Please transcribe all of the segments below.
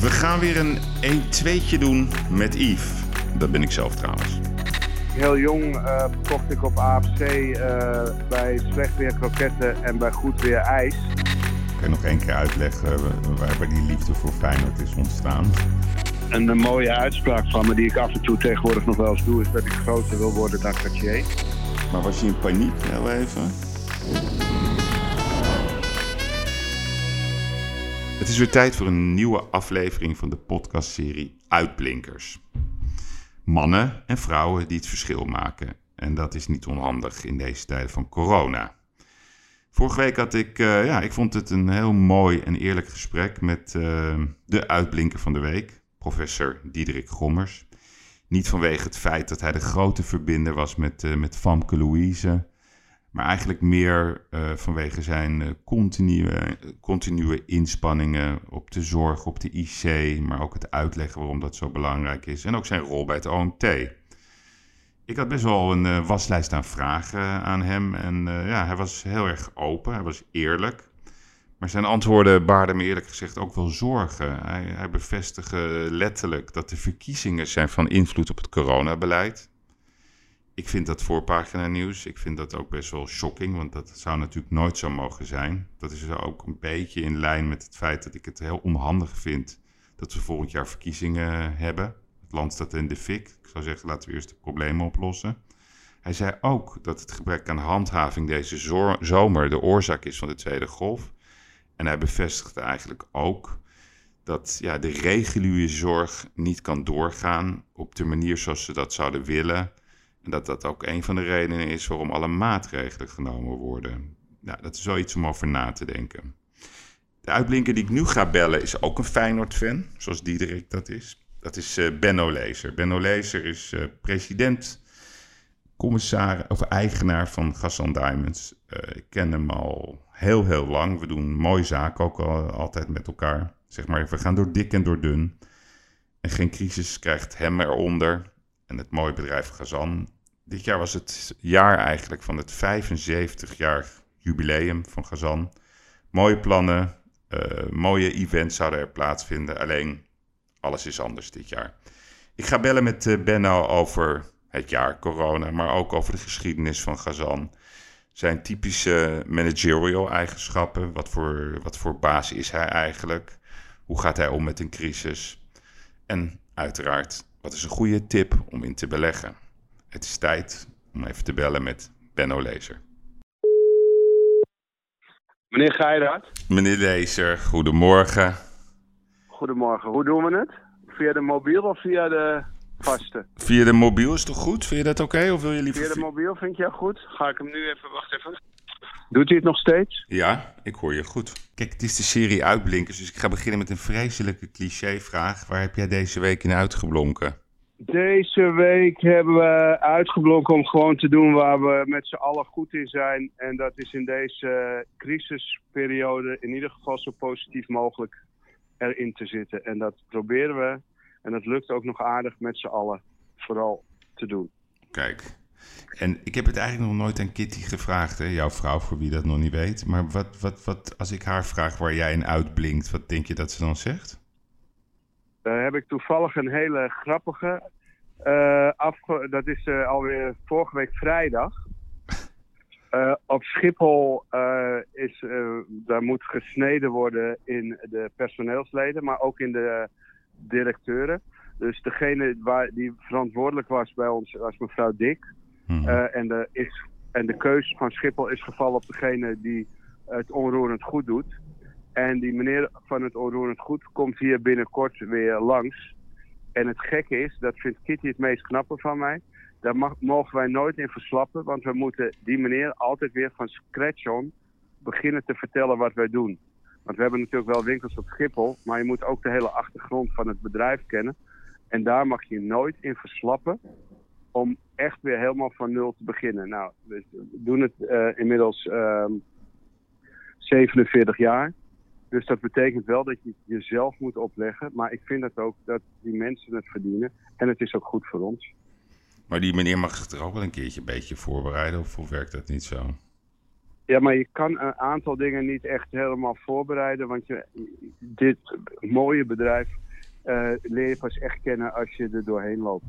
We gaan weer een 1-2'tje doen met Yves. Dat ben ik zelf trouwens. Heel jong uh, kocht ik op AFC uh, bij slecht weer kroketten en bij goed weer ijs. Kan je nog één keer uitleggen waar, waar die liefde voor Feyenoord is ontstaan? Een, een, mooie uitspraak van me die ik af en toe tegenwoordig nog wel eens doe... is dat ik groter wil worden dan Cartier. Maar was je in paniek heel even? Het is weer tijd voor een nieuwe aflevering van de podcastserie Uitblinkers. Mannen en vrouwen die het verschil maken. En dat is niet onhandig in deze tijden van corona. Vorige week had ik, uh, ja, ik vond het een heel mooi en eerlijk gesprek met uh, de uitblinker van de week, professor Diederik Gommers. Niet vanwege het feit dat hij de grote verbinder was met, uh, met Famke Louise, maar eigenlijk meer uh, vanwege zijn uh, continue, continue inspanningen op de zorg, op de IC, maar ook het uitleggen waarom dat zo belangrijk is. En ook zijn rol bij het OMT. Ik had best wel een uh, waslijst aan vragen aan hem. En ja, hij was heel erg open, hij was eerlijk. Maar zijn antwoorden baarden me eerlijk gezegd ook wel zorgen. Hij, hij bevestigde letterlijk dat de verkiezingen zijn van invloed op het coronabeleid ik vind dat voorpagina nieuws. Ik vind dat ook best wel shocking, want dat zou natuurlijk nooit zo mogen zijn. Dat is ook een beetje in lijn met het feit dat ik het heel onhandig vind dat we volgend jaar verkiezingen hebben. Het land staat in de fik. Ik zou zeggen, laten we eerst de problemen oplossen. Hij zei ook dat het gebrek aan handhaving deze zomer de oorzaak is van de tweede golf. En hij bevestigde eigenlijk ook dat ja, de reguliere zorg niet kan doorgaan op de manier zoals ze dat zouden willen. En dat dat ook een van de redenen is waarom alle maatregelen genomen worden. Nou, dat is wel iets om over na te denken. De uitblinker die ik nu ga bellen is ook een Feyenoord-fan, zoals Diederik dat is. Dat is uh, Benno Lezer. Benno Lezer is uh, president, commissaris of eigenaar van Gassan Diamonds. Uh, ik ken hem al heel, heel lang. We doen mooie zaken ook al, altijd met elkaar. Zeg maar, we gaan door dik en door dun. En geen crisis krijgt hem eronder. En het mooie bedrijf Gazan dit jaar was het jaar eigenlijk van het 75-jaar jubileum van Gazan. Mooie plannen, uh, mooie events zouden er plaatsvinden. Alleen alles is anders dit jaar. Ik ga bellen met uh, Benno over het jaar corona, maar ook over de geschiedenis van Gazan. Zijn typische managerial eigenschappen. Wat voor, wat voor baas is hij eigenlijk? Hoe gaat hij om met een crisis? En uiteraard, wat is een goede tip om in te beleggen? Het is tijd om even te bellen met Benno Lezer. Meneer Geiraat. Meneer Lezer, goedemorgen. Goedemorgen. Hoe doen we het? Via de mobiel of via de vaste? Via de mobiel is toch goed? Vind je dat oké? Of wil je liever... Via de mobiel vind je goed? Ga ik hem nu even... Wacht even. Doet hij het nog steeds? Ja, ik hoor je goed. Kijk, het is de serie Uitblinkers, dus ik ga beginnen met een vreselijke clichévraag. Waar heb jij deze week in uitgeblonken? Deze week hebben we uitgeblonken om gewoon te doen waar we met z'n allen goed in zijn. En dat is in deze crisisperiode in ieder geval zo positief mogelijk erin te zitten. En dat proberen we. En dat lukt ook nog aardig met z'n allen vooral te doen. Kijk, en ik heb het eigenlijk nog nooit aan Kitty gevraagd, hè? jouw vrouw, voor wie dat nog niet weet. Maar wat, wat, wat, als ik haar vraag waar jij in uitblinkt, wat denk je dat ze dan zegt? Daar heb ik toevallig een hele grappige. Uh, dat is uh, alweer vorige week vrijdag. Uh, op Schiphol is, daar moet gesneden worden in de personeelsleden, maar ook in de directeuren. Dus degene waar, die verantwoordelijk was bij ons was mevrouw Dik. Hmm. en, de, is, en de keus van Schiphol is gevallen op degene die het onroerend goed doet. En die meneer van het onroerend goed komt hier binnenkort weer langs. En het gekke is, dat vindt Kitty het meest knappe van mij. Daar mogen wij nooit in verslappen, want we moeten die meneer altijd weer van scratch on beginnen te vertellen wat wij doen. Want we hebben natuurlijk wel winkels op Schiphol, maar je moet ook de hele achtergrond van het bedrijf kennen. En daar mag je nooit in verslappen om echt weer helemaal van nul te beginnen. Nou, we doen het uh, inmiddels uh, ehm, 47 jaar. Dus dat betekent wel dat je jezelf moet opleggen. Maar ik vind het ook dat die mensen het verdienen. En het is ook goed voor ons. Maar die meneer mag zich er ook wel een keertje een beetje voorbereiden? Of, of werkt dat niet zo? Ja, maar je kan een aantal dingen niet echt helemaal voorbereiden. Want je, dit mooie bedrijf eh, leer je pas echt kennen als je er doorheen loopt.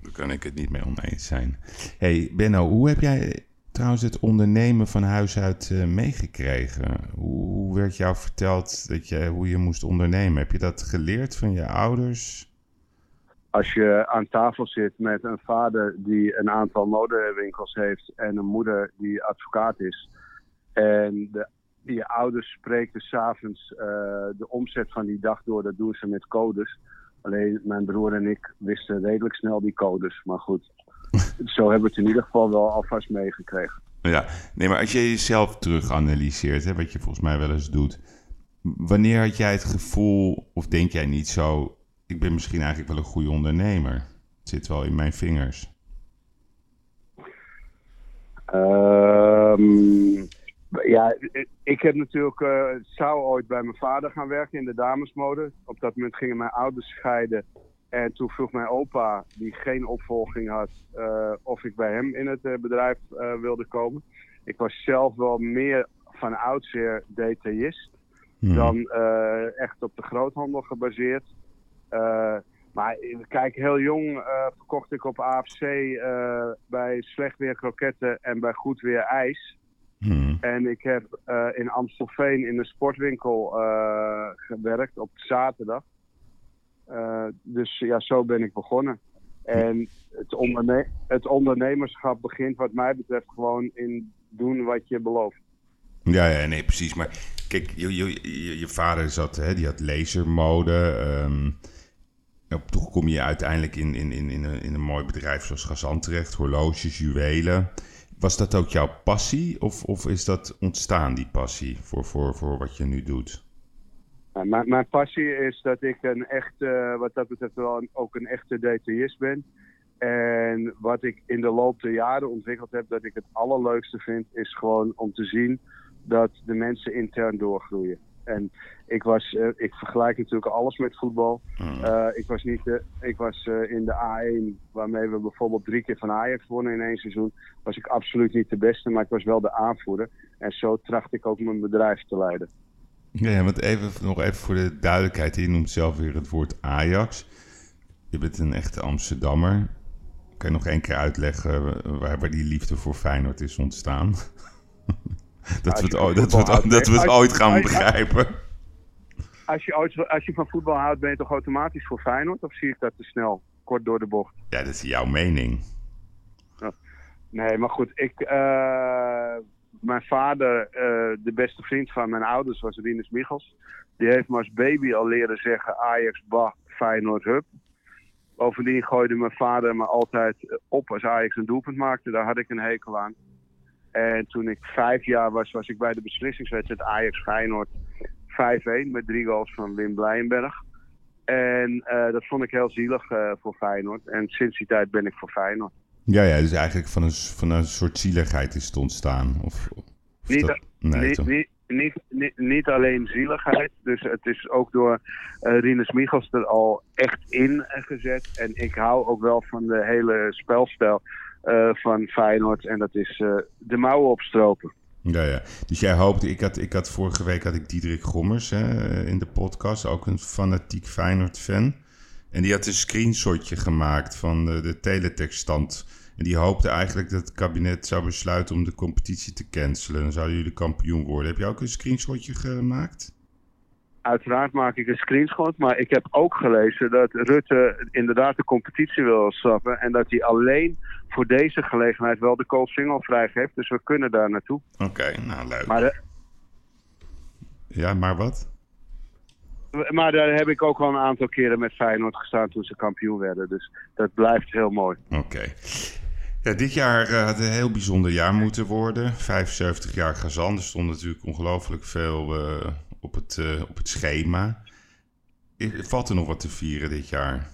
Daar kan ik het niet mee oneens zijn. hey, Benno, hoe heb jij trouwens het ondernemen van huis uit uh, meegekregen? Hoe werd jou verteld dat je, hoe je moest ondernemen? Heb je dat geleerd van je ouders? Als je aan tafel zit met een vader die een aantal modewinkels heeft en een moeder die advocaat is. En de, je ouders spreken s'avonds uh, de omzet van die dag door, dat doen ze met codes. Alleen mijn broer en ik wisten redelijk snel die codes. Maar goed, zo hebben we het in ieder geval wel alvast meegekregen. Ja, nee, maar als je jezelf terug analyseert, hè, wat je volgens mij wel eens doet. Wanneer had jij het gevoel, of denk jij niet zo, ik ben misschien eigenlijk wel een goede ondernemer? Het zit wel in mijn vingers. Um, ja, ik heb natuurlijk, uh, zou ooit bij mijn vader gaan werken in de damesmode. Op dat moment gingen mijn ouders scheiden. En toen vroeg mijn opa, die geen opvolging had, uh, of ik bij hem in het uh, bedrijf wilde komen. Ik was zelf wel meer van oudsher detailist hmm. dan echt op de groothandel gebaseerd. maar kijk, heel jong verkocht ik op AFC bij slecht weer kroketten en bij goed weer ijs. Hmm. En ik heb uh, in Amstelveen in een sportwinkel gewerkt op zaterdag. Uh, dus ja, zo ben ik begonnen. En het, het, ondernemerschap begint wat mij betreft gewoon in doen wat je belooft. Ja, ja nee, precies. Maar kijk, je, je, je vader zat, hè, die had lasermode. Um, toch kom je uiteindelijk in, in, in, in, een, in een mooi bedrijf zoals Gazan terecht. Horloges, juwelen. Was dat ook jouw passie of, of is dat ontstaan, die passie, voor, voor, voor wat je nu doet? Mijn, mijn passie is dat ik een echte, wat dat betreft wel ook een echte detailist ben. En wat ik in de loop der jaren ontwikkeld heb, dat ik het allerleukste vind, is gewoon om te zien dat de mensen intern doorgroeien. En ik, was, uh, ik vergelijk natuurlijk alles met voetbal. Uh, ik was, niet de, ik was uh, in de A1, waarmee we bijvoorbeeld drie keer van Ajax wonnen in één seizoen, was ik absoluut niet de beste, maar ik was wel de aanvoerder. En zo tracht ik ook mijn bedrijf te leiden. Ja, want even, nog even voor de duidelijkheid. Je noemt zelf weer het woord Ajax. Je bent een echte Amsterdammer. Kan je nog één keer uitleggen waar, waar die liefde voor Feyenoord is ontstaan? dat, we het, dat, we dat we het ooit gaan begrijpen. Als je, als je van voetbal houdt, ben je toch automatisch voor Feyenoord? Of zie ik dat te snel, kort door de bocht? Ja, dat is jouw mening. Nee, maar goed, ik, uh, mijn vader, uh, de beste vriend van mijn ouders, was Rinus Michels. Die heeft me als baby al leren zeggen Ajax, Bach, Feyenoord, Hup. Bovendien gooide mijn vader me altijd op als Ajax een doelpunt maakte. Daar had ik een hekel aan. En toen ik vijf jaar was, was ik bij de beslissingswedstrijd Ajax Feyenoord 5-1 met drie goals van Wim Blijenberg. En uh, dat vond ik heel zielig voor Feyenoord. En sinds die tijd ben ik voor Feyenoord. Ja, ja dus eigenlijk van een, van een soort zieligheid is het ontstaan. Of, of niet, dat, nee, niet, niet, niet, niet, niet, alleen zieligheid. Dus het is ook door uh, Rinus Michels er al echt in gezet. En ik hou ook wel van de hele spelstijl uh, van Feyenoord. En dat is uh, de mouwen opstropen. Ja, ja. Dus jij hoopt, ik had, ik had vorige week had ik Diederik Gommers hè, in de podcast, ook een fanatiek Feyenoord-fan. En die had een screenshotje gemaakt van de, de teletext-stand. En die hoopte eigenlijk dat het kabinet zou besluiten om de competitie te cancelen. Dan zouden jullie kampioen worden. Heb je ook een screenshotje gemaakt? Uiteraard maak ik een screenshot, maar ik heb ook gelezen dat Rutte inderdaad de competitie wil stappen en dat hij alleen voor deze gelegenheid wel de Cold Single vrijgeeft. Dus we kunnen daar naartoe. Oké, nou leuk. Maar de... Ja, maar wat? Maar daar heb ik ook wel een aantal keren met Feyenoord gestaan toen ze kampioen werden. Dus dat blijft heel mooi. Oké. Ja, dit jaar uh, had een heel bijzonder jaar moeten worden. 75 jaar Gazan. Er stond natuurlijk ongelooflijk veel uh, op, het, uh, op het schema. Valt er nog wat te vieren dit jaar?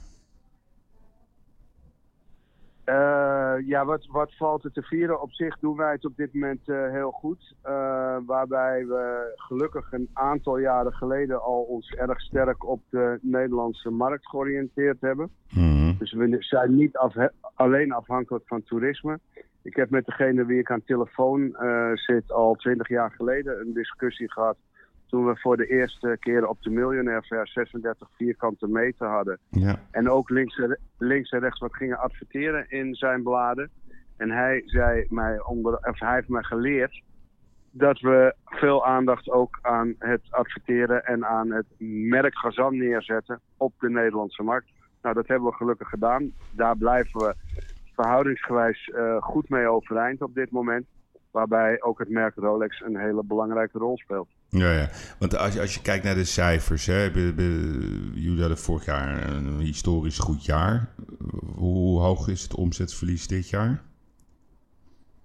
Uh, ja, wat, wat valt er te vieren? Op zich doen wij het op dit moment uh, heel goed. Uh, waarbij we gelukkig een aantal jaren geleden al ons erg sterk op de Nederlandse markt georiënteerd hebben. Mm. Dus we zijn niet af, alleen afhankelijk van toerisme. Ik heb met degene wie ik aan telefoon zit al twintig jaar geleden een discussie gehad Toen we voor de eerste keer op de Miljonair Fair 36 vierkante meter hadden. Ja. En ook links en, links en rechts wat gingen adverteren in zijn bladen. En hij, zei mij onder, of hij heeft mij geleerd dat we veel aandacht ook aan het adverteren en aan het merk Gazan neerzetten op de Nederlandse markt. Nou, dat hebben we gelukkig gedaan. Daar blijven we verhoudingsgewijs uh, goed mee overeind op dit moment. Waarbij ook het merk Rolex een hele belangrijke rol speelt. Ja, ja. want als je, als je kijkt naar de cijfers, hè, jullie hadden vorig jaar een historisch goed jaar. Hoe hoog is het omzetverlies dit jaar?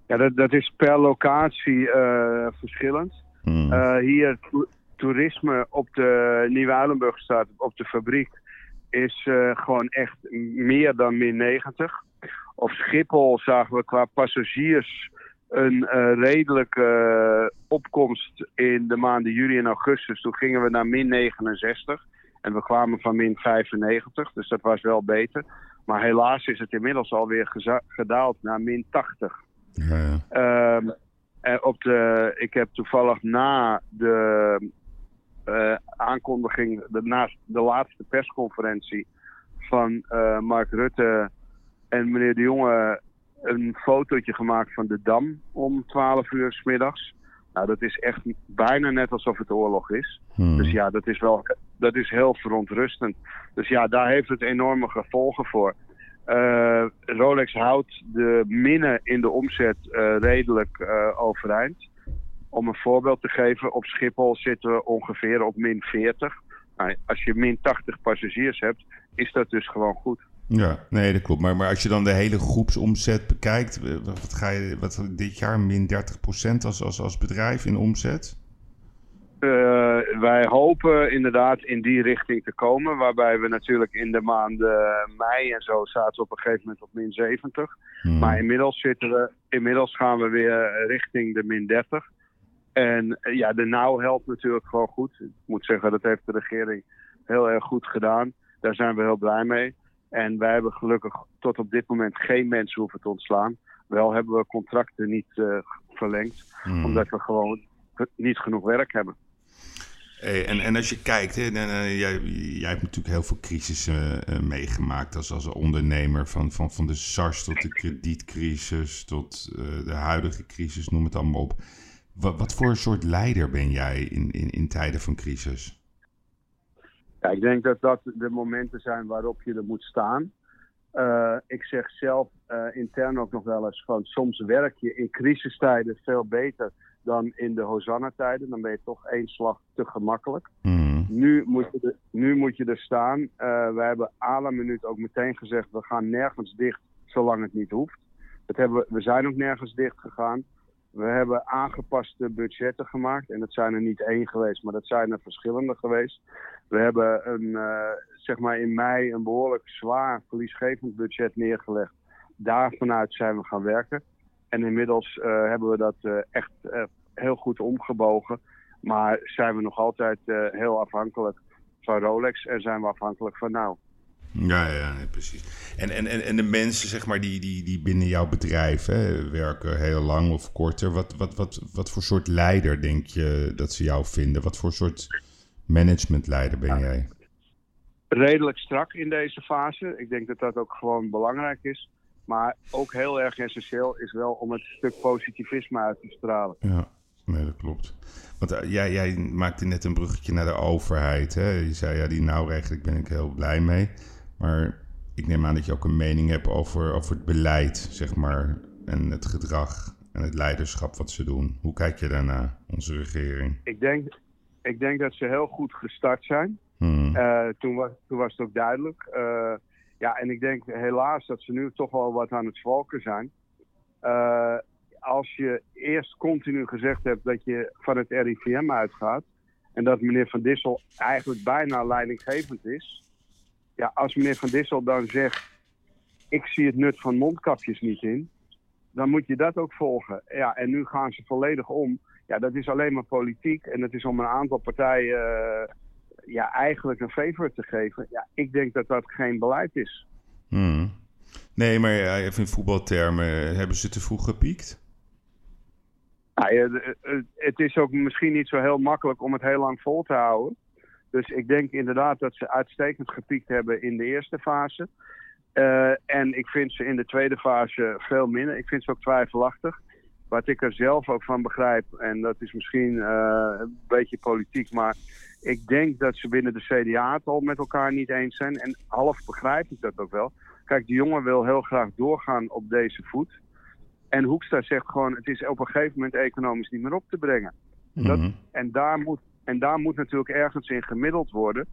Ja, dat, dat is per locatie uh, verschillend. Hmm. Uh, hier, to toerisme op de Nieuwe Uilenburgstraat, op de fabriek, is uh, gewoon echt meer dan min 90. Op Schiphol zagen we qua passagiers een redelijke opkomst in de maanden juli en augustus. Toen gingen we naar min 69 en we kwamen van min 95, dus dat was wel beter. Maar helaas is het inmiddels alweer gedaald naar min 80. Ja, ja. op de, ik heb toevallig na de uh, aankondiging, de, na de laatste persconferentie van uh, Mark Rutte en meneer De Jonge een fotootje gemaakt van de Dam om 12 uur s middags. Nou, dat is echt bijna net alsof het oorlog is. Hmm. Dus ja, dat is wel dat is heel verontrustend. Dus ja, daar heeft het enorme gevolgen voor. Uh, Rolex houdt de minnen in de omzet uh, redelijk uh, overeind. Om een voorbeeld te geven, op Schiphol zitten we ongeveer op min 40. Nou, als je min 80 passagiers hebt, is dat dus gewoon goed. Ja, nee, dat klopt. Maar, maar als je dan de hele groepsomzet bekijkt, wat ga je wat, dit jaar min 30% als, als, als bedrijf in omzet? Uh, wij hopen inderdaad in die richting te komen. Waarbij we natuurlijk in de maanden mei en zo zaten we op een gegeven moment op min 70. Hmm. Maar inmiddels, zitten we, inmiddels gaan we weer richting de min 30. En ja, de nauw helpt natuurlijk gewoon goed. Ik moet zeggen, dat heeft de regering heel erg goed gedaan. Daar zijn we heel blij mee. En wij hebben gelukkig tot op dit moment geen mensen hoeven te ontslaan. Wel hebben we contracten niet uh, verlengd. Hmm. Omdat we gewoon niet genoeg werk hebben. Hey, en, en als je kijkt, hè, dan, uh, jij, jij hebt natuurlijk heel veel crisissen uh, meegemaakt als, als ondernemer. Van, van, van de SARS tot de kredietcrisis, tot de huidige crisis, noem het allemaal op. Wat, wat voor een soort leider ben jij in, in, in tijden van crisis? Ja, ik denk dat dat de momenten zijn waarop je er moet staan. Uh, ik zeg zelf uh, intern ook nog wel eens van soms werk je in crisistijden veel beter dan in de Hosanna-tijden. Dan ben je toch één slag te gemakkelijk. Mm. Nu, moet je er, nu moet je er staan. Uh, we hebben à la minuut ook meteen gezegd, we gaan nergens dicht zolang het niet hoeft. Dat hebben we, we zijn ook nergens dicht gegaan. We hebben aangepaste budgetten gemaakt. En dat zijn er niet één geweest, maar dat zijn er verschillende geweest. We hebben een, uh, zeg maar in mei een behoorlijk zwaar verliesgevend budget neergelegd. Daar vanuit zijn we gaan werken. En inmiddels uh, hebben we dat uh, echt heel goed omgebogen. Maar zijn we nog altijd heel afhankelijk van Rolex en zijn we afhankelijk van nou. Ja, ja, nee, precies. En, en, en, en de mensen, zeg maar, die, die, die binnen jouw bedrijf hè, werken heel lang of korter. Wat, wat, wat, wat voor soort leider denk je dat ze jou vinden? Wat voor soort managementleider ben jij? Redelijk strak in deze fase. Ik denk dat dat ook gewoon belangrijk is. Maar ook heel erg essentieel is wel om het stuk positivisme uit te stralen. Ja, nee, dat klopt. Want uh, jij, jij maakte net een bruggetje naar de overheid. Hè? Je zei, ja, die nauwregeling ben ik heel blij mee. Maar ik neem aan dat je ook een mening hebt over, over het beleid, zeg maar. En het gedrag en het leiderschap wat ze doen. Hoe kijk je daarna, onze regering? Ik denk, ik denk dat ze heel goed gestart zijn. Hmm. Uh, toen, was, toen was het ook duidelijk. Uh, ja, en ik denk helaas dat ze nu toch wel wat aan het zwalken zijn. Uh, als je eerst continu gezegd hebt dat je van het RIVM uitgaat... en dat meneer Van Dissel eigenlijk bijna leidinggevend is... ja, als meneer Van Dissel dan zegt... ik zie het nut van mondkapjes niet in... dan moet je dat ook volgen. Ja, en nu gaan ze volledig om. Ja, dat is alleen maar politiek en het is om een aantal partijen... Uh, ja, eigenlijk een favor te geven. Ja, ik denk dat dat geen beleid is. Hmm. Nee, maar ja, even in voetbaltermen, hebben ze te vroeg gepiekt? Nou, het is ook misschien niet zo heel makkelijk om het heel lang vol te houden. Dus ik denk inderdaad dat ze uitstekend gepiekt hebben in de eerste fase. Uh, en ik vind ze in de tweede fase veel minder. Ik vind ze ook twijfelachtig. Wat ik er zelf ook van begrijp, en dat is misschien uh, een beetje politiek, maar ik denk dat ze binnen de CDA het al met elkaar niet eens zijn. En half begrijp ik dat ook wel. Kijk, de jongen wil heel graag doorgaan op deze voet. En Hoekstra zegt gewoon, het is op een gegeven moment economisch niet meer op te brengen. dat, mhm. en, daar moet, en daar moet natuurlijk ergens in gemiddeld worden.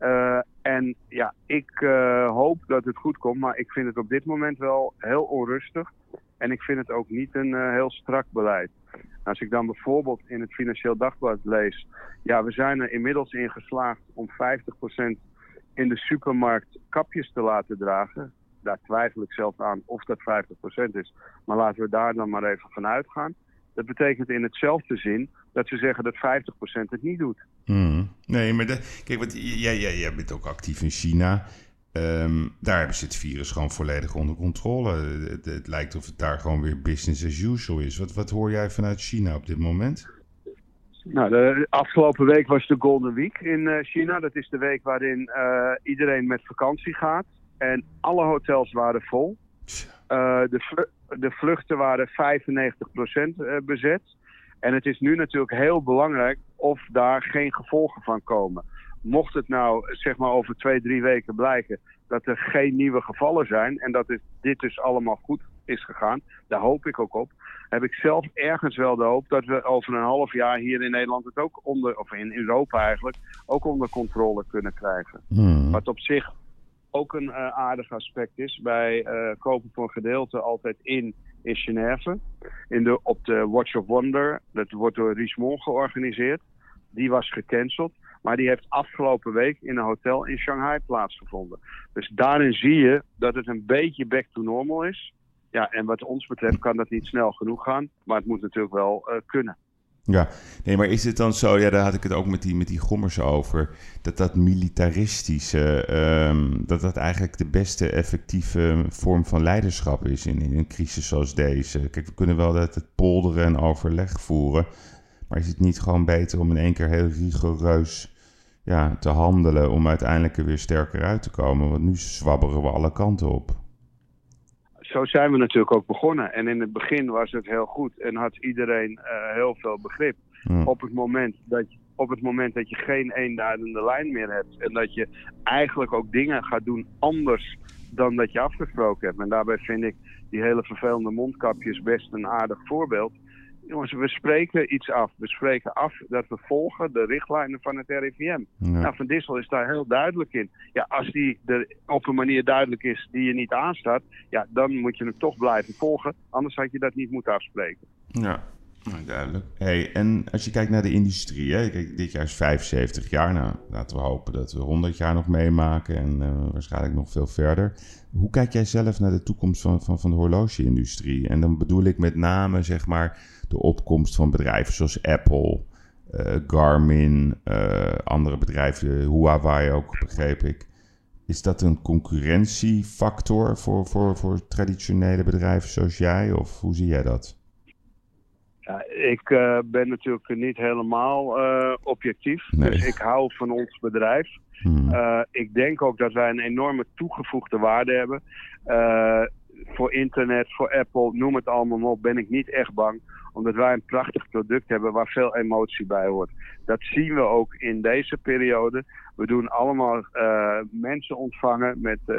Uh, en ja, ik uh, hoop dat het goed komt, maar ik vind het op dit moment wel heel onrustig. En ik vind het ook niet een uh, heel strak beleid. Als ik dan bijvoorbeeld in het Financieel Dagblad lees... ja, we zijn er inmiddels in geslaagd om 50% in de supermarkt kapjes te laten dragen. Daar twijfel ik zelf aan of dat 50% is. Maar laten we daar dan maar even van uitgaan. Dat betekent in hetzelfde zin dat ze zeggen dat 50% het niet doet. Hmm. Nee, maar de, kijk, wat, jij, jij, jij bent ook actief in China. Um, daar hebben ze het virus gewoon volledig onder controle. Het, het, lijkt of het daar gewoon weer business as usual is. Wat, wat hoor jij vanuit China op dit moment? Nou, de afgelopen week was de Golden Week in uh, China. Dat is de week waarin uh, iedereen met vakantie gaat. En alle hotels waren vol. Uh, de, de, vluchten waren 95% bezet. En het is nu natuurlijk heel belangrijk of daar geen gevolgen van komen. Mocht het nou zeg maar over twee, drie weken blijken dat er geen nieuwe gevallen zijn en dat dit dus allemaal goed is gegaan, daar hoop ik ook op. Heb ik zelf ergens wel de hoop dat we over een half jaar hier in Nederland het ook onder, of in Europa eigenlijk, ook onder controle kunnen krijgen. Hmm. Wat op zich ook een uh, aardig aspect is. Wij uh, kopen voor een gedeelte altijd in in Genève. In de, op de Watch of Wonder. Dat wordt door Richemont georganiseerd. Die was gecanceld. Maar die heeft afgelopen week in een hotel in Shanghai plaatsgevonden. Dus daarin zie je dat het een beetje back to normal is. Ja, en wat ons betreft kan dat niet snel genoeg gaan. Maar het moet natuurlijk wel uh, kunnen. Ja, nee, maar is het dan zo, ja, daar had ik het ook met die, met die gommers over, dat dat militaristische, um, dat dat eigenlijk de beste effectieve vorm van leiderschap is in, in een crisis zoals deze? Kijk, we kunnen wel dat het polderen en overleg voeren, maar is het niet gewoon beter om in één keer heel rigoureus ja, te handelen om uiteindelijk er weer sterker uit te komen? Want nu zwabberen we alle kanten op zo zijn we natuurlijk ook begonnen. En in het begin was het heel goed en had iedereen uh, heel veel begrip. Op, het moment dat op het moment dat je geen eenduidende lijn meer hebt en dat je eigenlijk ook dingen gaat doen anders dan dat je afgesproken hebt. En daarbij vind ik die hele vervelende mondkapjes best een aardig voorbeeld jongens, we spreken iets af. We spreken af dat we volgen de richtlijnen van het RIVM. Nou, Van Dissel is daar heel duidelijk in. Ja, als die er op een manier duidelijk is die je niet aanstaat, ja, dan moet je hem toch blijven volgen. Anders had je dat niet moeten afspreken. Ja, nou, duidelijk. Hey, en als je kijkt naar de industrie, hè? Kijk, dit jaar is 75 jaar. Nou, laten we hopen dat we 100 jaar nog meemaken en uh, waarschijnlijk nog veel verder. Hoe kijk jij zelf naar de toekomst van, van, van de horlogeindustrie? En dan bedoel ik met name, zeg maar, de opkomst van bedrijven zoals Apple, uh, Garmin, uh, andere bedrijven, Huawei ook, begreep ik. Is dat een concurrentiefactor voor, voor, voor traditionele bedrijven zoals jij? Of hoe zie jij dat? Ja, ik uh, ben natuurlijk niet helemaal uh, objectief. Nee. Dus ik hou van ons bedrijf. Hmm. Uh, ik denk ook dat wij een enorme toegevoegde waarde hebben. Voor internet, voor Apple, noem het allemaal op, ben ik niet echt bang omdat wij een prachtig product hebben waar veel emotie bij hoort. Dat zien we ook in deze periode. We doen allemaal uh, mensen ontvangen. Met, uh,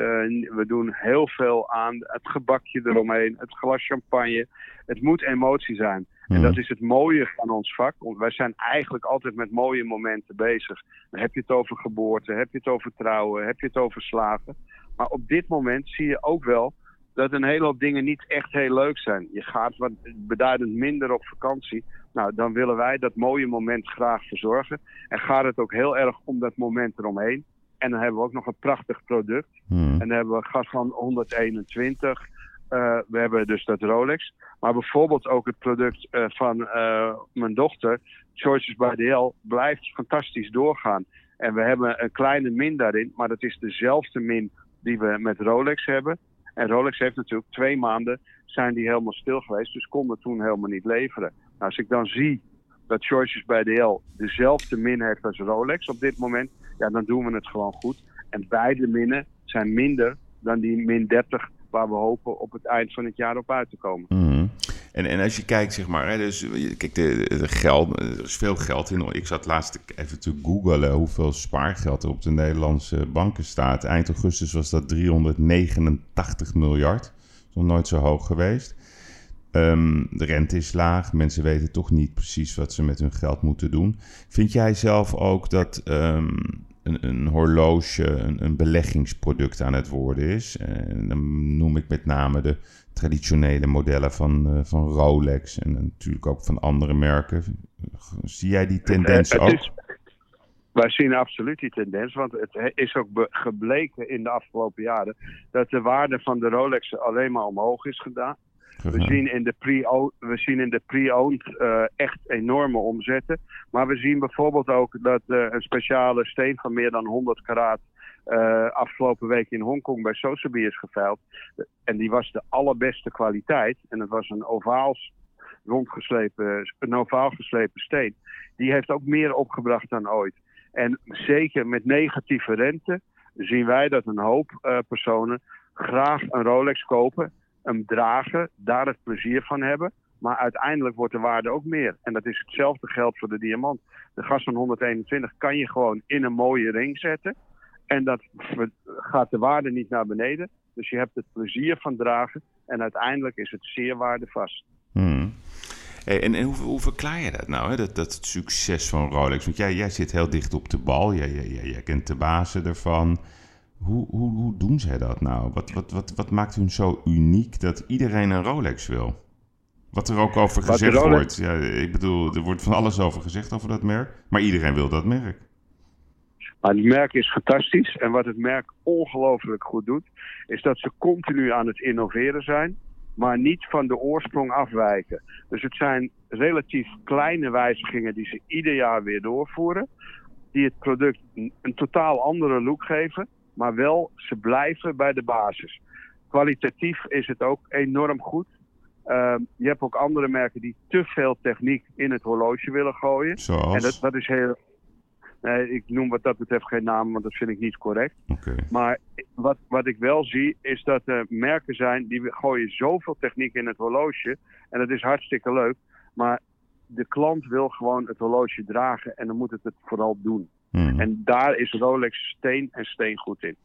we doen heel veel aan het gebakje eromheen, het glas champagne. Het moet emotie zijn. En dat is het mooie van ons vak. Want wij zijn eigenlijk altijd met mooie momenten bezig. Dan heb je het over geboorte, heb je het over trouwen, heb je het over slaven. Maar op dit moment zie je ook wel dat een hele hoop dingen niet echt heel leuk zijn. Je gaat wat beduidend minder op vakantie. Nou, dan willen wij dat mooie moment graag verzorgen. En gaat het ook heel erg om dat moment eromheen. En dan hebben we ook nog een prachtig product. Hmm. En dan hebben we gas van 121. Uh, we hebben dus dat Rolex. Maar bijvoorbeeld ook het product uh, van uh, mijn dochter, Choices by DL, blijft fantastisch doorgaan. En we hebben een kleine min daarin, maar dat is dezelfde min die we met Rolex hebben. En Rolex heeft natuurlijk twee maanden zijn die helemaal stil geweest, dus konden toen helemaal niet leveren. als ik dan zie dat Choices bij DL dezelfde min heeft als Rolex op dit moment, ja, dan doen we het gewoon goed. En beide minnen zijn minder dan die min 30 waar we hopen op het eind van het jaar op uit te komen. Mhm. En, en als je kijkt, zeg maar, hè, dus, kijk, de, geld, er is veel geld in. Ik zat laatst even te googlen hoeveel spaargeld er op de Nederlandse banken staat. Eind augustus was dat 389 miljard. Dat is nog nooit zo hoog geweest. Ehm, de rente is laag. Mensen weten toch niet precies wat ze met hun geld moeten doen. Vind jij zelf ook dat ehm, een, een, horloge een, een, beleggingsproduct aan het worden is? En dan noem ik met name de traditionele modellen van, uh, van Rolex en natuurlijk ook van andere merken. Zie jij die tendens ook? Is, wij zien absoluut die tendens, want het is ook gebleken in de afgelopen jaren dat de waarde van de Rolex alleen maar omhoog is gedaan. We zien in de pre-owned, we zien in de pre-owned uh, echt enorme omzetten. Maar we zien bijvoorbeeld ook dat uh, een speciale steen van meer dan 100 karaat uh, afgelopen week in Hongkong bij Sotheby is geveild. En die was de allerbeste kwaliteit. En het was een ovaals rondgeslepen, een ovaal geslepen steen. Die heeft ook meer opgebracht dan ooit. En zeker met negatieve rente zien wij dat een hoop personen graag een Rolex kopen, hem dragen, daar het plezier van hebben. Maar uiteindelijk wordt de waarde ook meer. En dat is hetzelfde geld voor de diamant. De gas van 121 kan je gewoon in een mooie ring zetten. En dat gaat de waarde niet naar beneden. Dus je hebt het plezier van dragen. En uiteindelijk is het zeer waardevast. Hmm. Hey, en, hoe, hoe, verklaar je dat nou, hè? Dat, dat succes van Rolex? Want jij, jij zit heel dicht op de bal. Jij, jij, jij kent de bazen ervan. Hoe, hoe, hoe doen zij dat nou? Wat, wat, wat, wat maakt hun zo uniek dat iedereen een Rolex wil? Wat er ook over gezegd wordt. Ja, ik bedoel, er wordt van alles over gezegd over dat merk. Maar iedereen wil dat merk. Maar het merk is fantastisch. En wat het merk ongelooflijk goed doet, is dat ze continu aan het innoveren zijn, maar niet van de oorsprong afwijken. Dus het zijn relatief kleine wijzigingen die ze ieder jaar weer doorvoeren, die het product een, totaal andere look geven, maar wel ze blijven bij de basis. Kwalitatief is het ook enorm goed. Uh, je hebt ook andere merken die te veel techniek in het horloge willen gooien. Zoals? En dat, dat is heel, Nee, ik noem wat dat betreft geen naam, want dat vind ik niet correct. Maar wat, wat ik wel zie, is dat er merken zijn die gooien zoveel techniek in het horloge. En dat is hartstikke leuk. Maar de klant wil gewoon het horloge dragen en dan moet het het vooral doen. Hmm. En daar is Rolex steen en steen goed in.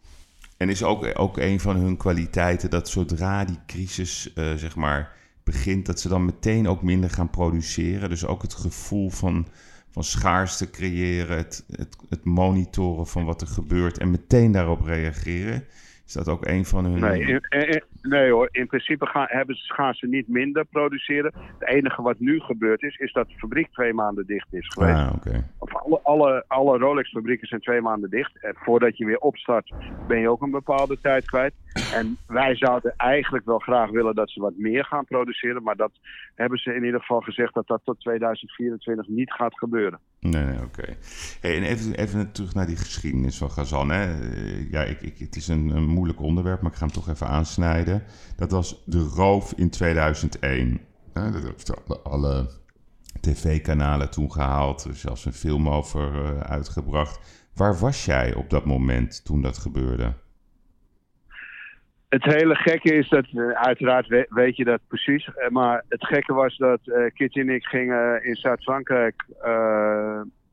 En is ook, ook een van hun kwaliteiten dat zodra die crisis uh, zeg maar begint, dat ze dan meteen ook minder gaan produceren. Dus ook het gevoel van van schaarste creëren, het, het, het, monitoren van wat er gebeurt en meteen daarop reageren. Is dat ook een van hun... Nee, nee hoor, in principe gaan, hebben ze, gaan ze niet minder produceren. Het enige wat nu gebeurd is, is dat de fabriek twee maanden dicht is geweest. Ah, okay. Of alle, alle, alle Rolex-fabrieken zijn twee maanden dicht. En voordat je weer opstart, ben je ook een bepaalde tijd kwijt. En wij zouden eigenlijk wel graag willen dat ze wat meer gaan produceren. Maar dat hebben ze in ieder geval gezegd dat dat tot 2024 niet gaat gebeuren. Nee, oké. Hey, en even, even terug naar die geschiedenis van Gazan. Hè. Ja, ik, ik, het is een, een moeilijk onderwerp, maar ik ga hem toch even aansnijden. Dat was de roof in 2001. Ja, dat alle tv-kanalen toen gehaald. Er zelfs een film over uh, uitgebracht. Waar was jij op dat moment toen dat gebeurde? Het hele gekke is dat, uh, uiteraard weet je dat precies, uh, maar het gekke was dat uh, Kitty en ik gingen in Zuid-Frankrijk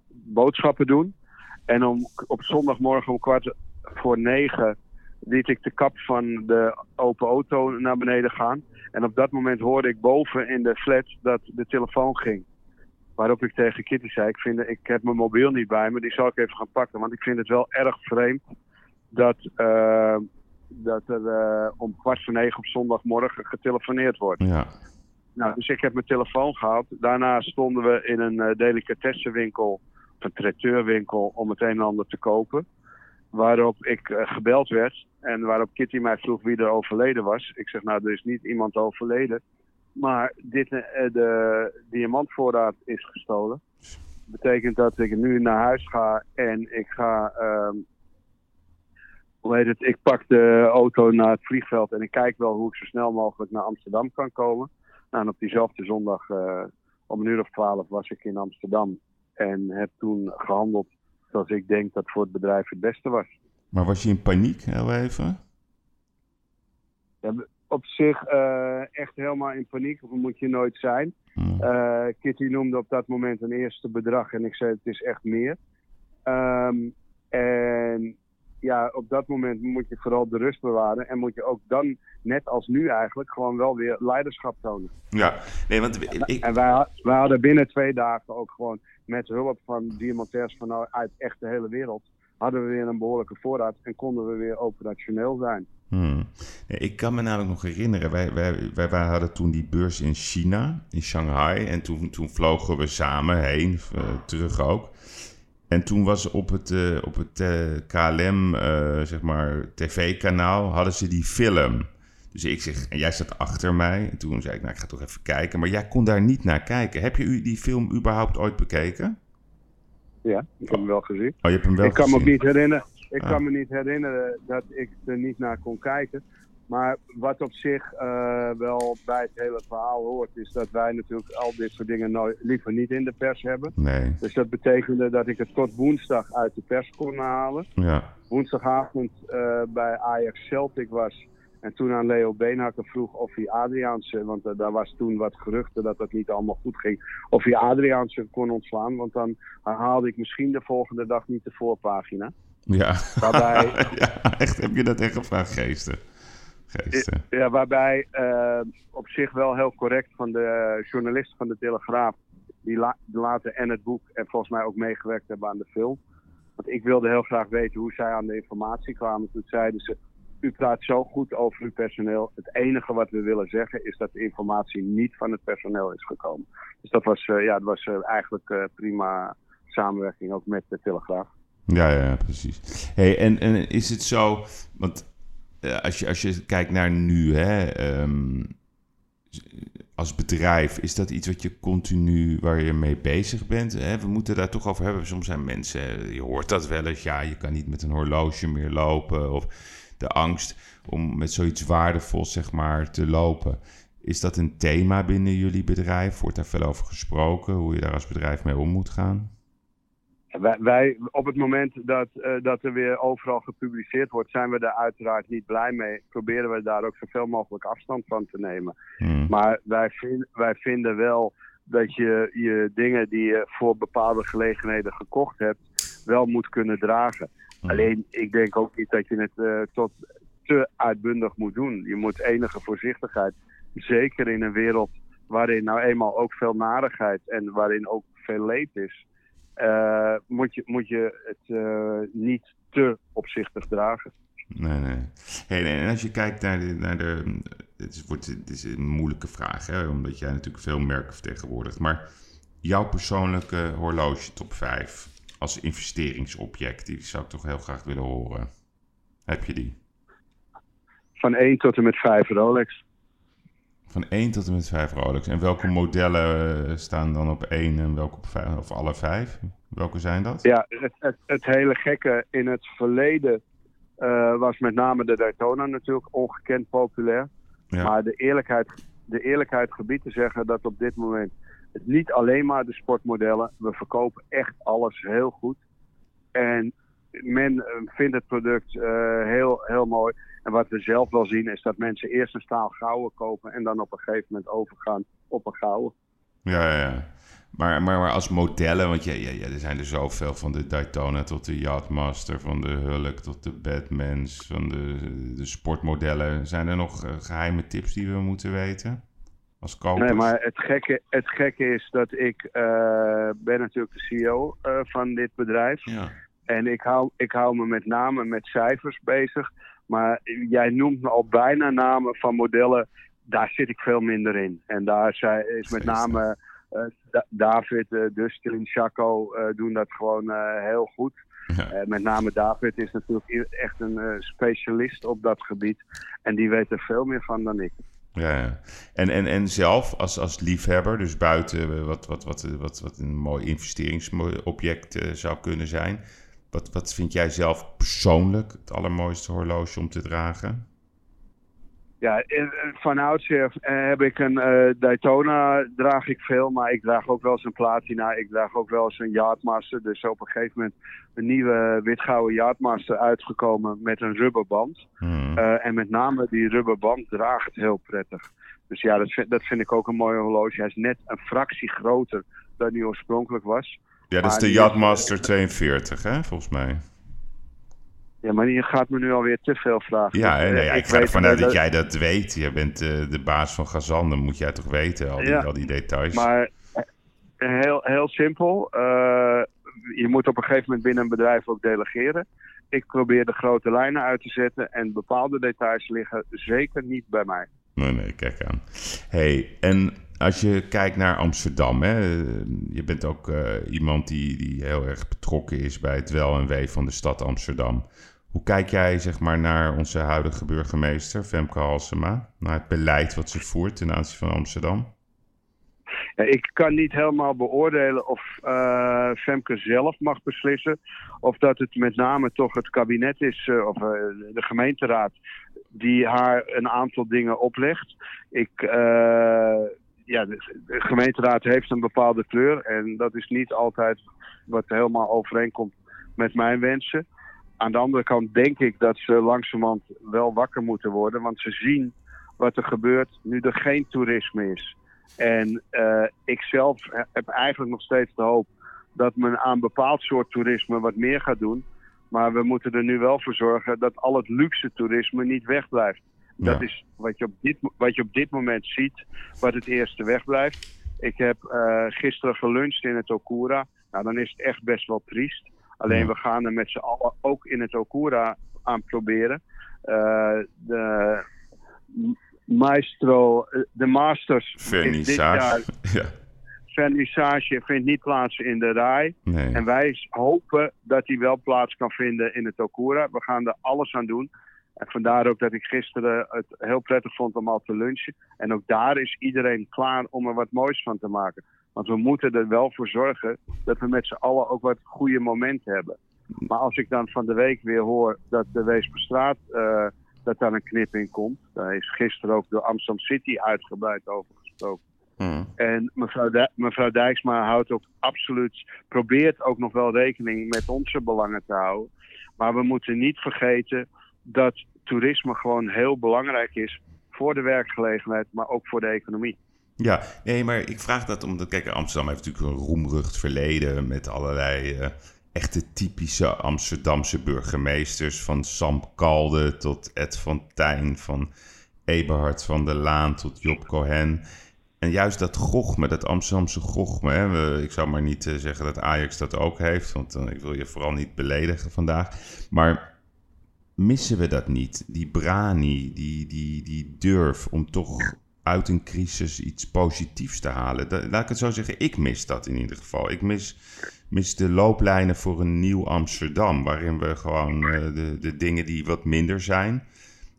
boodschappen doen. En om, op zondagmorgen om kwart voor negen liet ik de kap van de open auto naar beneden gaan. En op dat moment hoorde ik boven in de flat dat de telefoon ging. Waarop ik tegen Kitty zei, ik, vind, ik heb mijn mobiel niet bij me, die zal ik even gaan pakken. Want ik vind het wel erg vreemd dat dat er uh, om kwart voor negen op zondagmorgen getelefoneerd wordt. Ja. Nou, dus ik heb mijn telefoon gehad. Daarna stonden we in een uh, delicatessenwinkel, of een traiteurwinkel, om het een en ander te kopen. Waarop ik uh, gebeld werd en waarop Kitty mij vroeg wie er overleden was. Ik zeg, nou, er is niet iemand overleden. Maar dit, de diamantvoorraad is gestolen. Dat betekent dat ik nu naar huis ga en ik ga ehm, hoe heet het, ik pak de auto naar het vliegveld en ik kijk wel hoe ik zo snel mogelijk naar Amsterdam kan komen. Nou, en op diezelfde zondag, uh, om een uur of twaalf was ik in Amsterdam. En heb toen gehandeld zoals ik denk dat voor het bedrijf het beste was. Maar was je in paniek, heel even? Ja, op zich uh, echt helemaal in paniek moet je nooit zijn. Hmm. Uh, Kitty noemde op dat moment een eerste bedrag en ik zei het is echt meer. Um, en ja, op dat moment moet je vooral de rust bewaren en moet je ook dan, net als nu eigenlijk, gewoon wel weer leiderschap tonen. Ja, nee, want ik... En wij, wij hadden binnen twee dagen ook gewoon met hulp van diamantairs van uit echt de hele wereld, hadden we weer een behoorlijke voorraad en konden we weer operationeel zijn. Hmm. Ik kan me namelijk nog herinneren, wij, wij, wij, wij, hadden toen die beurs in China, in Shanghai. En toen, toen vlogen we samen heen, uh, terug ook. En toen was op het, uh, op het uh, KLM, zeg maar, tv-kanaal, hadden ze die film. Dus ik zeg, en jij zat achter mij. En toen zei ik, nou, ik ga toch even kijken. Maar jij kon daar niet naar kijken. Heb je u die film überhaupt ooit bekeken? Ja, ik heb hem wel gezien. Oh, je hebt hem wel ik kan me niet herinneren. Ik Ah. kan me niet herinneren dat ik er niet naar kon kijken. Maar wat op zich uh, wel bij het hele verhaal hoort, is dat wij natuurlijk al dit soort dingen nooit, liever niet in de pers hebben. Nee, Dus dat betekende dat ik het tot woensdag uit de pers kon halen. ja. Woensdagavond uh, bij Ajax Celtic was. En toen aan Leo Beenhakker vroeg of hij Adriaanse, want uh, daar was toen wat geruchten dat dat niet allemaal goed ging, of hij Adriaanse kon ontslaan. Want dan haalde ik misschien de volgende dag niet de voorpagina. Ja. Waarbij, ja, echt, heb je dat echt gevraagd, geesten? Geesten. Ja, waarbij uh, op zich wel heel correct van de journalisten van de Telegraaf, die la later en het boek en volgens mij ook meegewerkt hebben aan de film. Want ik wilde heel graag weten hoe zij aan de informatie kwamen. Toen zeiden ze, u praat zo goed over uw personeel. Het enige wat we willen zeggen is dat de informatie niet van het personeel is gekomen. Dus dat was, uh, ja, dat was uh, eigenlijk uh, prima samenwerking ook met de Telegraaf. Ja, ja, precies. Hey, en, en is het zo, want als, je, als je kijkt naar nu, hè, um, als bedrijf, is dat iets wat je continu, waar je mee bezig bent? Hè? We moeten daar toch over hebben. Soms zijn mensen, je hoort dat wel eens, ja, je kan niet met een horloge meer lopen. Of de angst om met zoiets waardevols, zeg maar, te lopen. Is dat een thema binnen jullie bedrijf? Wordt daar veel over gesproken, hoe je daar als bedrijf mee om moet gaan? Wij, wij, op het moment dat, uh, dat er weer overal gepubliceerd wordt, zijn we daar uiteraard niet blij mee. Proberen we daar ook zoveel mogelijk afstand van te nemen. Hmm. Maar wij, vind, wij vinden wel dat je je dingen die je voor bepaalde gelegenheden gekocht hebt, wel moet kunnen dragen. Hmm. Alleen, ik denk ook niet dat je het uh, tot te uitbundig moet doen. Je moet enige voorzichtigheid, zeker in een wereld waarin nou eenmaal ook veel narigheid en waarin ook veel leed is. Uh, moet, je, moet je het uh, niet te opzichtig dragen. Nee, nee. Hey, nee. En als je kijkt naar de. Naar de het, is, wordt, het is een moeilijke vraag, hè, omdat jij natuurlijk veel merken vertegenwoordigt. Maar jouw persoonlijke horloge top 5 als investeringsobject, die zou ik toch heel graag willen horen. Heb je die? Van 1 tot en met 5 Rolex. Van 1 tot en met 5 Rolex. En welke modellen staan dan op 1 en welke op 5? Of alle 5? Welke zijn dat? Ja, het, het, het hele gekke in het verleden uh, was met name de Daytona natuurlijk ongekend populair. Ja. Maar de eerlijkheid, de eerlijkheid gebied te zeggen dat op dit moment het niet alleen maar de sportmodellen. We verkopen echt alles heel goed. En men uh, vindt het product uh, heel, heel mooi. En wat we zelf wel zien is dat mensen eerst een staal gouden kopen en dan op een gegeven moment overgaan op een gouden. Ja, ja, ja. Maar, maar, maar als modellen, want ja, ja, ja, er zijn er zoveel van de Daytona tot de Yachtmaster, van de Hulk tot de Batmans, van de, de sportmodellen. Zijn er nog uh, geheime tips die we moeten weten? Als kopers? Nee, maar het gekke, het gekke is dat ik uh, ben natuurlijk de CEO uh, van dit bedrijf. Ja. En ik hou, ik hou me met name met cijfers bezig. Maar jij noemt me al bijna namen van modellen. Daar zit ik veel minder in. En daar is met name uh, David, uh, Dustin, Chaco uh, doen dat gewoon heel goed. Ja. met name David is natuurlijk echt een specialist op dat gebied. En die weet er veel meer van dan ik. Ja, ja. En, en, en zelf als, als liefhebber, dus buiten wat, wat, wat, wat, wat een mooi investeringsobject zou kunnen zijn. Wat, wat vind jij zelf persoonlijk het allermooiste horloge om te dragen? Ja, van oudsher heb ik een Daytona, draag ik veel, maar ik draag ook wel eens een Platina. Ik draag ook wel eens een Yardmaster. Dus op een gegeven moment een nieuwe witgouden Yardmaster uitgekomen met een rubberband. Hmm. en met name die rubberband draagt heel prettig. Dus ja, dat vind, dat vind ik ook een mooi horloge. Hij is net een fractie groter dan die oorspronkelijk was. Ja, dat is de Yachtmaster 42, hè, volgens mij. Ja, maar je gaat me nu alweer te veel vragen. Ja, nee, nee, ik, ik ga ervan uit dat, jij dat weet. Je bent uh, de baas van Gazan, dan moet jij toch weten, al die, al die details. Maar eh, heel, heel simpel. Uh, je moet op een gegeven moment binnen een bedrijf ook delegeren. Ik probeer de grote lijnen uit te zetten en bepaalde details liggen zeker niet bij mij. Nee, nee, kijk aan. hey, en als je kijkt naar Amsterdam, hè, je bent ook uh, iemand die, die heel erg betrokken is bij het wel en wee van de stad Amsterdam. Hoe kijk jij zeg maar, naar onze huidige burgemeester, Femke Halsema, naar het beleid wat ze voert ten aanzien van Amsterdam? Ik kan niet helemaal beoordelen of uh, Femke zelf mag beslissen. Of dat het met name toch het kabinet is, of de gemeenteraad, die haar een aantal dingen oplegt. Ik, ja, de, gemeenteraad heeft een bepaalde kleur en dat is niet altijd wat helemaal overeenkomt met mijn wensen. Aan de andere kant denk ik dat ze langzamerhand wel wakker moeten worden, want ze zien wat er gebeurt nu er geen toerisme is. En uh, ik zelf heb eigenlijk nog steeds de hoop dat men aan bepaald soort toerisme wat meer gaat doen. Maar we moeten er nu wel voor zorgen dat al het luxe toerisme niet wegblijft. Dat is wat je, op dit, wat je op dit moment ziet, wat het eerste wegblijft. Ik heb uh, gisteren geluncht in het Okura. Nou, dan is het echt best wel triest. Alleen we gaan er met z'n allen ook in het Okura aan proberen. Uh, de Maestro, de Masters. Vernissage. Ja. Vernissage vindt niet plaats in de RAI. Nee. En wij hopen dat die wel plaats kan vinden in het Okura. We gaan er alles aan doen. En vandaar ook dat ik gisteren het heel prettig vond om al te lunchen. En ook daar is iedereen klaar om er wat moois van te maken. Want we moeten er wel voor zorgen dat we met z'n allen ook wat goede momenten hebben. Maar als ik dan van de week weer hoor dat de Weesperstraat, uh, dat daar een knip in komt. Daar is gisteren ook door Amsterdam City uitgebreid over gesproken. Hmm. En mevrouw, mevrouw Dijksma houdt ook absoluut, probeert ook nog wel rekening met onze belangen te houden. Maar we moeten niet vergeten dat toerisme gewoon heel belangrijk is voor de werkgelegenheid, maar ook voor de economie. Ja, nee, maar ik vraag dat omdat, kijk, Amsterdam heeft natuurlijk een roemrucht verleden met allerlei uh, echte typische Amsterdamse burgemeesters. Van Sam Kalde tot Ed van Tijn, van Eberhard van der Laan tot Job Cohen. En juist dat gochme, dat Amsterdamse gochme. Hè, ik zou maar niet uh, zeggen dat Ajax dat ook heeft, want uh, ik wil je vooral niet beledigen vandaag. Maar missen we dat niet? Die brani, die, die, die durf om toch uit een crisis iets positiefs te halen. laat ik het zo zeggen, ik mis dat in ieder geval. Ik mis, mis de looplijnen voor een nieuw Amsterdam, waarin we gewoon uh, de, de dingen die wat minder zijn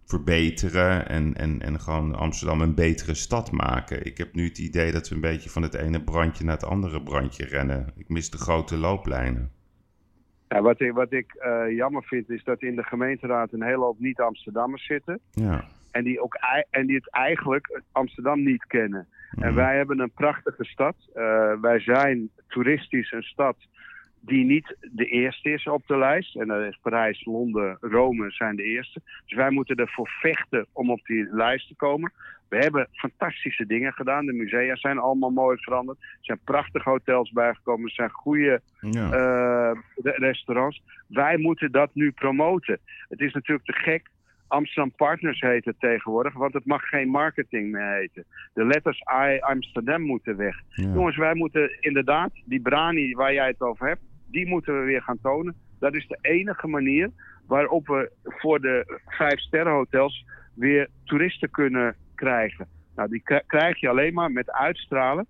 verbeteren en, en, en gewoon Amsterdam een betere stad maken. Ik heb nu het idee dat we een beetje van het ene brandje naar het andere brandje rennen. Ik mis de grote looplijnen. Ja, wat ik, wat ik uh, jammer vind is dat in de gemeenteraad een hele hoop niet-Amsterdammers zitten. Ja. En die, ook, en die het eigenlijk Amsterdam niet kennen. En mhm. wij hebben een prachtige stad. Uh, wij zijn toeristisch een stad die niet de eerste is op de lijst. En dat is Parijs, Londen, Rome zijn de eerste. Dus wij moeten ervoor vechten om op die lijst te komen. We hebben fantastische dingen gedaan. De musea zijn allemaal mooi veranderd. Er zijn prachtige hotels bijgekomen. Er zijn goede ja. uh, restaurants. Wij moeten dat nu promoten. Het is natuurlijk te gek Amsterdam Partners heet het tegenwoordig, want het mag geen marketing meer heten. De letters I Amsterdam moeten weg. Jongens, wij moeten inderdaad, die brani waar jij het over hebt, die moeten we weer gaan tonen. Dat is de enige manier waarop we voor de vijf sterrenhotels weer toeristen kunnen krijgen. Nou, die krijg je alleen maar met uitstralen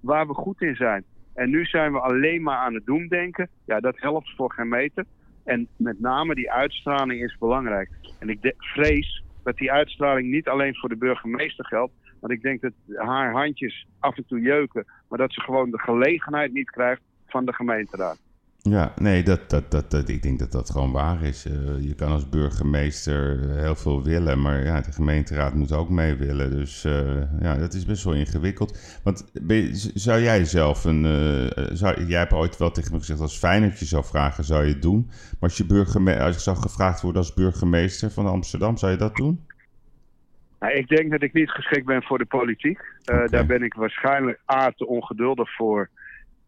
waar we goed in zijn. En nu zijn we alleen maar aan het doemdenken. Ja, dat helpt voor geen meter. En met name die uitstraling is belangrijk. En ik vrees dat die uitstraling niet alleen voor de burgemeester geldt. Want ik denk dat haar handjes af en toe jeuken. Maar dat ze gewoon de gelegenheid niet krijgt van de gemeenteraad. Ja, nee, dat, dat, dat, dat, ik denk dat dat gewoon waar is. Uh, je kan als burgemeester heel veel willen, maar ja, de gemeenteraad moet ook mee willen. Dus uh, ja, dat is best wel ingewikkeld. Want je, zou jij zelf een. Uh, zou, jij hebt ooit wel tegen me gezegd: als Feyenoord zou vragen, zou je het doen. Maar als je, burgemeester, als je zou gevraagd worden als burgemeester van Amsterdam, zou je dat doen? Nou, ik denk dat ik niet geschikt ben voor de politiek. Okay. Daar ben ik waarschijnlijk A te ongeduldig voor.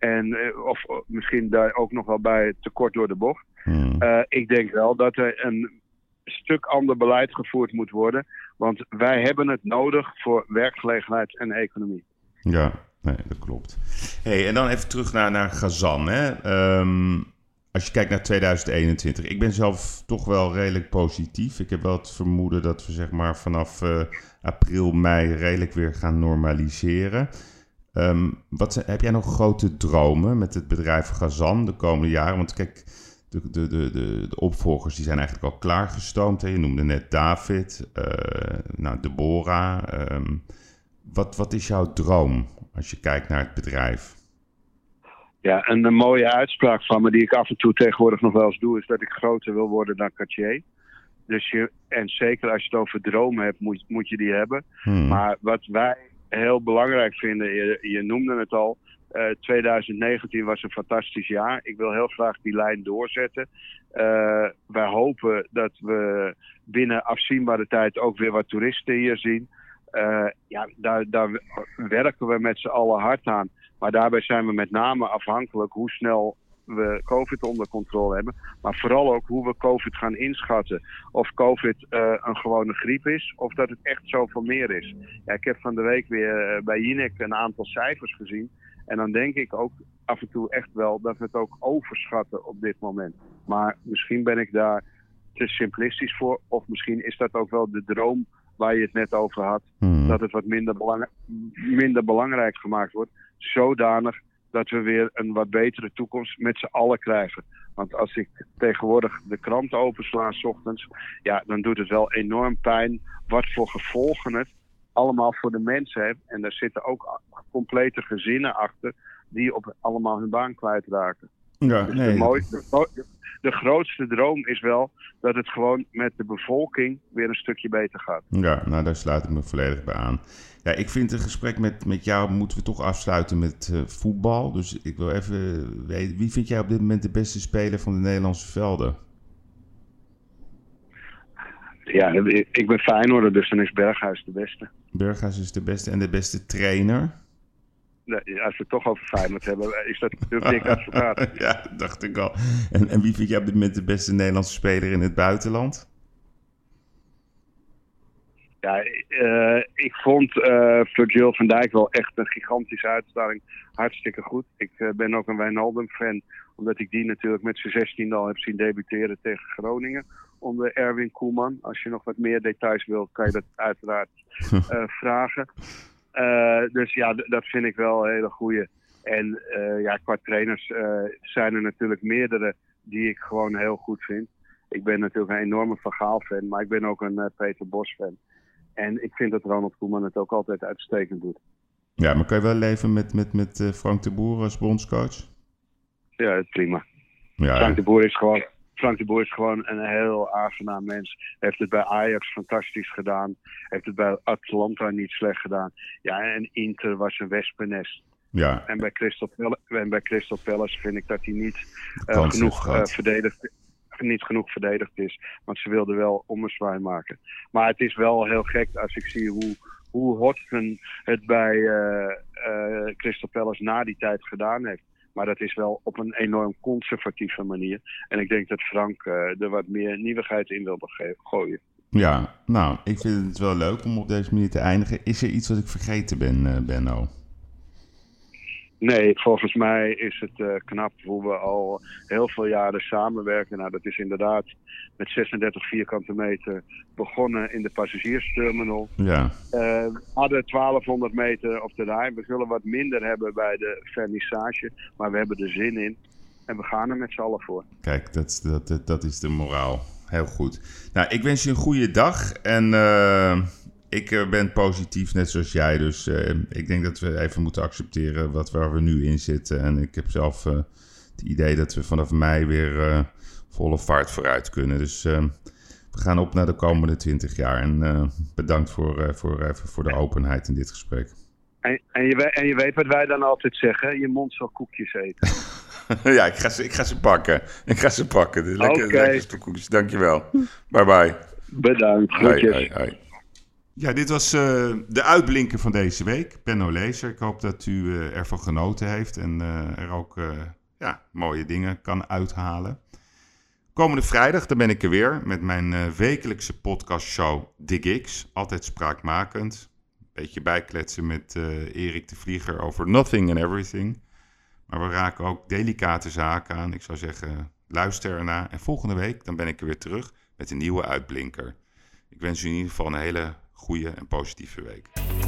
En, uh, of misschien daar ook nog wel bij tekort door de bocht. Hmm. Uh, ik denk wel dat er een stuk ander beleid gevoerd moet worden. Want wij hebben het nodig voor werkgelegenheid en economie. Ja, nee, dat klopt. Hey, en dan even terug naar, naar Gazan. Hè? Um, als je kijkt naar 2021, ik ben zelf toch wel redelijk positief. Ik heb wel het vermoeden dat we zeg maar vanaf uh, april, mei redelijk weer gaan normaliseren. Um, wat, heb jij nog grote dromen met het bedrijf Gazan de komende jaren? Want kijk, de, de, de, de, de opvolgers die zijn eigenlijk al klaargestoomd. Hè? Je noemde net David, uh, nou, Deborah. Um, wat, wat is jouw droom als je kijkt naar het bedrijf? Ja, een, een, mooie uitspraak van me die ik af en toe tegenwoordig nog wel eens doe, is dat ik groter wil worden dan Cartier. Dus je, en zeker als je het over dromen hebt, moet, moet je die hebben. Hmm. Maar wat wij heel belangrijk vinden, je, je noemde het al, uh, 2019 was een fantastisch jaar. Ik wil heel graag die lijn doorzetten. Uh, wij hopen dat we binnen afzienbare tijd ook weer wat toeristen hier zien. Uh, ja, daar, daar werken we met z'n allen hard aan. Maar daarbij zijn we met name afhankelijk hoe snel we COVID onder controle hebben. Maar vooral ook hoe we COVID gaan inschatten. Of COVID uh, een gewone griep is, of dat het echt zoveel meer is. Ja, ik heb van de week weer bij Jinek een aantal cijfers gezien. En dan denk ik ook af en toe echt wel dat we het ook overschatten op dit moment. Maar misschien ben ik daar te simplistisch voor. Of misschien is dat ook wel de droom waar je het net over had. Hmm. Dat het wat minder, belang minder belangrijk gemaakt wordt. Zodanig dat we weer een wat betere toekomst met z'n allen krijgen. Want als ik tegenwoordig de krant opensla s ochtends, ja, dan doet het wel enorm pijn wat voor gevolgen het allemaal voor de mensen heeft. En daar zitten ook complete gezinnen achter die op allemaal hun baan kwijtraken. Ja, dus nee. de, de, grootste droom is wel dat het gewoon met de bevolking weer een stukje beter gaat. Ja, nou daar sluit ik me volledig bij aan. Ja, ik vind een gesprek met, met jou moeten we toch afsluiten met uh, voetbal. Dus ik wil even weten, wie vind jij op dit moment de beste speler van de Nederlandse velden? Ja, ik ben Feyenoorder, dus dan is Berghuis de beste. Berghuis is de beste en de beste trainer? Nee, als we het toch over Feyenoord hebben, is dat natuurlijk Dick Advocaat. ja, dacht ik al. En, en wie vind jij op dit moment de beste Nederlandse speler in het buitenland? Ja, uh, ik vond uh, Virgil van Dijk wel echt een gigantische uitstraling. Hartstikke goed. Ik uh, ben ook een Wijnaldum-fan, omdat ik die natuurlijk met zijn 16 al heb zien debuteren tegen Groningen onder Erwin Koeman. Als je nog wat meer details wil, kan je dat uiteraard vragen. Dus ja, dat vind ik wel een hele goede. En ja, qua trainers zijn er natuurlijk meerdere die ik gewoon heel goed vind. Ik ben natuurlijk een enorme Van Gaal-fan, maar ik ben ook een Peter Bos-fan. En ik vind dat Ronald Koeman het ook altijd uitstekend doet. Ja, maar kan je wel leven met, met, met Frank de Boer als bondscoach? Ja, prima. Ja, Frank, de Boer is gewoon, Frank de Boer is gewoon een heel aangenaam mens. Heeft het bij Ajax fantastisch gedaan. Heeft het bij Atlanta niet slecht gedaan. Ja, en Inter was een wespennest. Ja. En bij Crystal, en bij Crystal Palace vind ik dat hij niet uh, genoeg uh, verdedigd niet genoeg verdedigd is. Want ze wilden wel ommezwaai maken. Maar het is wel heel gek als ik zie hoe, hoe Hodgson het bij uh, uh, Crystal Palace na die tijd gedaan heeft. Maar dat is wel op een enorm conservatieve manier. En ik denk dat Frank uh, er wat meer nieuwigheid in wilde gooien. Ja, nou, ik vind het wel leuk om op deze manier te eindigen. Is er iets wat ik vergeten ben, Benno? Nee, volgens mij is het uh, knap hoe we al heel veel jaren samenwerken. Nou, dat is inderdaad met 36 vierkante meter begonnen in de passagiersterminal. Ja. Uh, we hadden 1200 meter op de rij. We zullen wat minder hebben bij de vernissage, maar we hebben er zin in. En we gaan er met z'n allen voor. Kijk, dat, dat, dat is de moraal. Heel goed. Nou, ik wens je een goede dag en... Uh ik ben positief, net zoals jij. Dus uh, ik denk dat we even moeten accepteren wat, waar we nu in zitten. En ik heb zelf uh, het idee dat we vanaf mei weer volle vaart vooruit kunnen. Dus we gaan op naar de komende 20 jaar. En bedankt voor, voor, voor de openheid in dit gesprek. En, en, je, en je weet wat wij dan altijd zeggen: je mond zal koekjes eten. ja, ik ga, ze, ik ga ze pakken. Ik ga ze pakken. Lekker, okay. lekker koekjes. Dankjewel. Bye bye. Bedankt. Groetjes. Ja, dit was uh, de uitblinker van deze week. Benno Lezer. Ik hoop dat u uh, ervan genoten heeft en uh, er ook ja, mooie dingen kan uithalen. Komende vrijdag dan ben ik er weer met mijn wekelijkse podcastshow The Gigs. Altijd spraakmakend. Beetje bijkletsen met Erik de Vlieger over Nothing and Everything. Maar we raken ook delicate zaken aan. Ik zou zeggen, luister ernaar. En volgende week dan ben ik er weer terug met een nieuwe uitblinker. Ik wens u in ieder geval een hele goede en positieve week.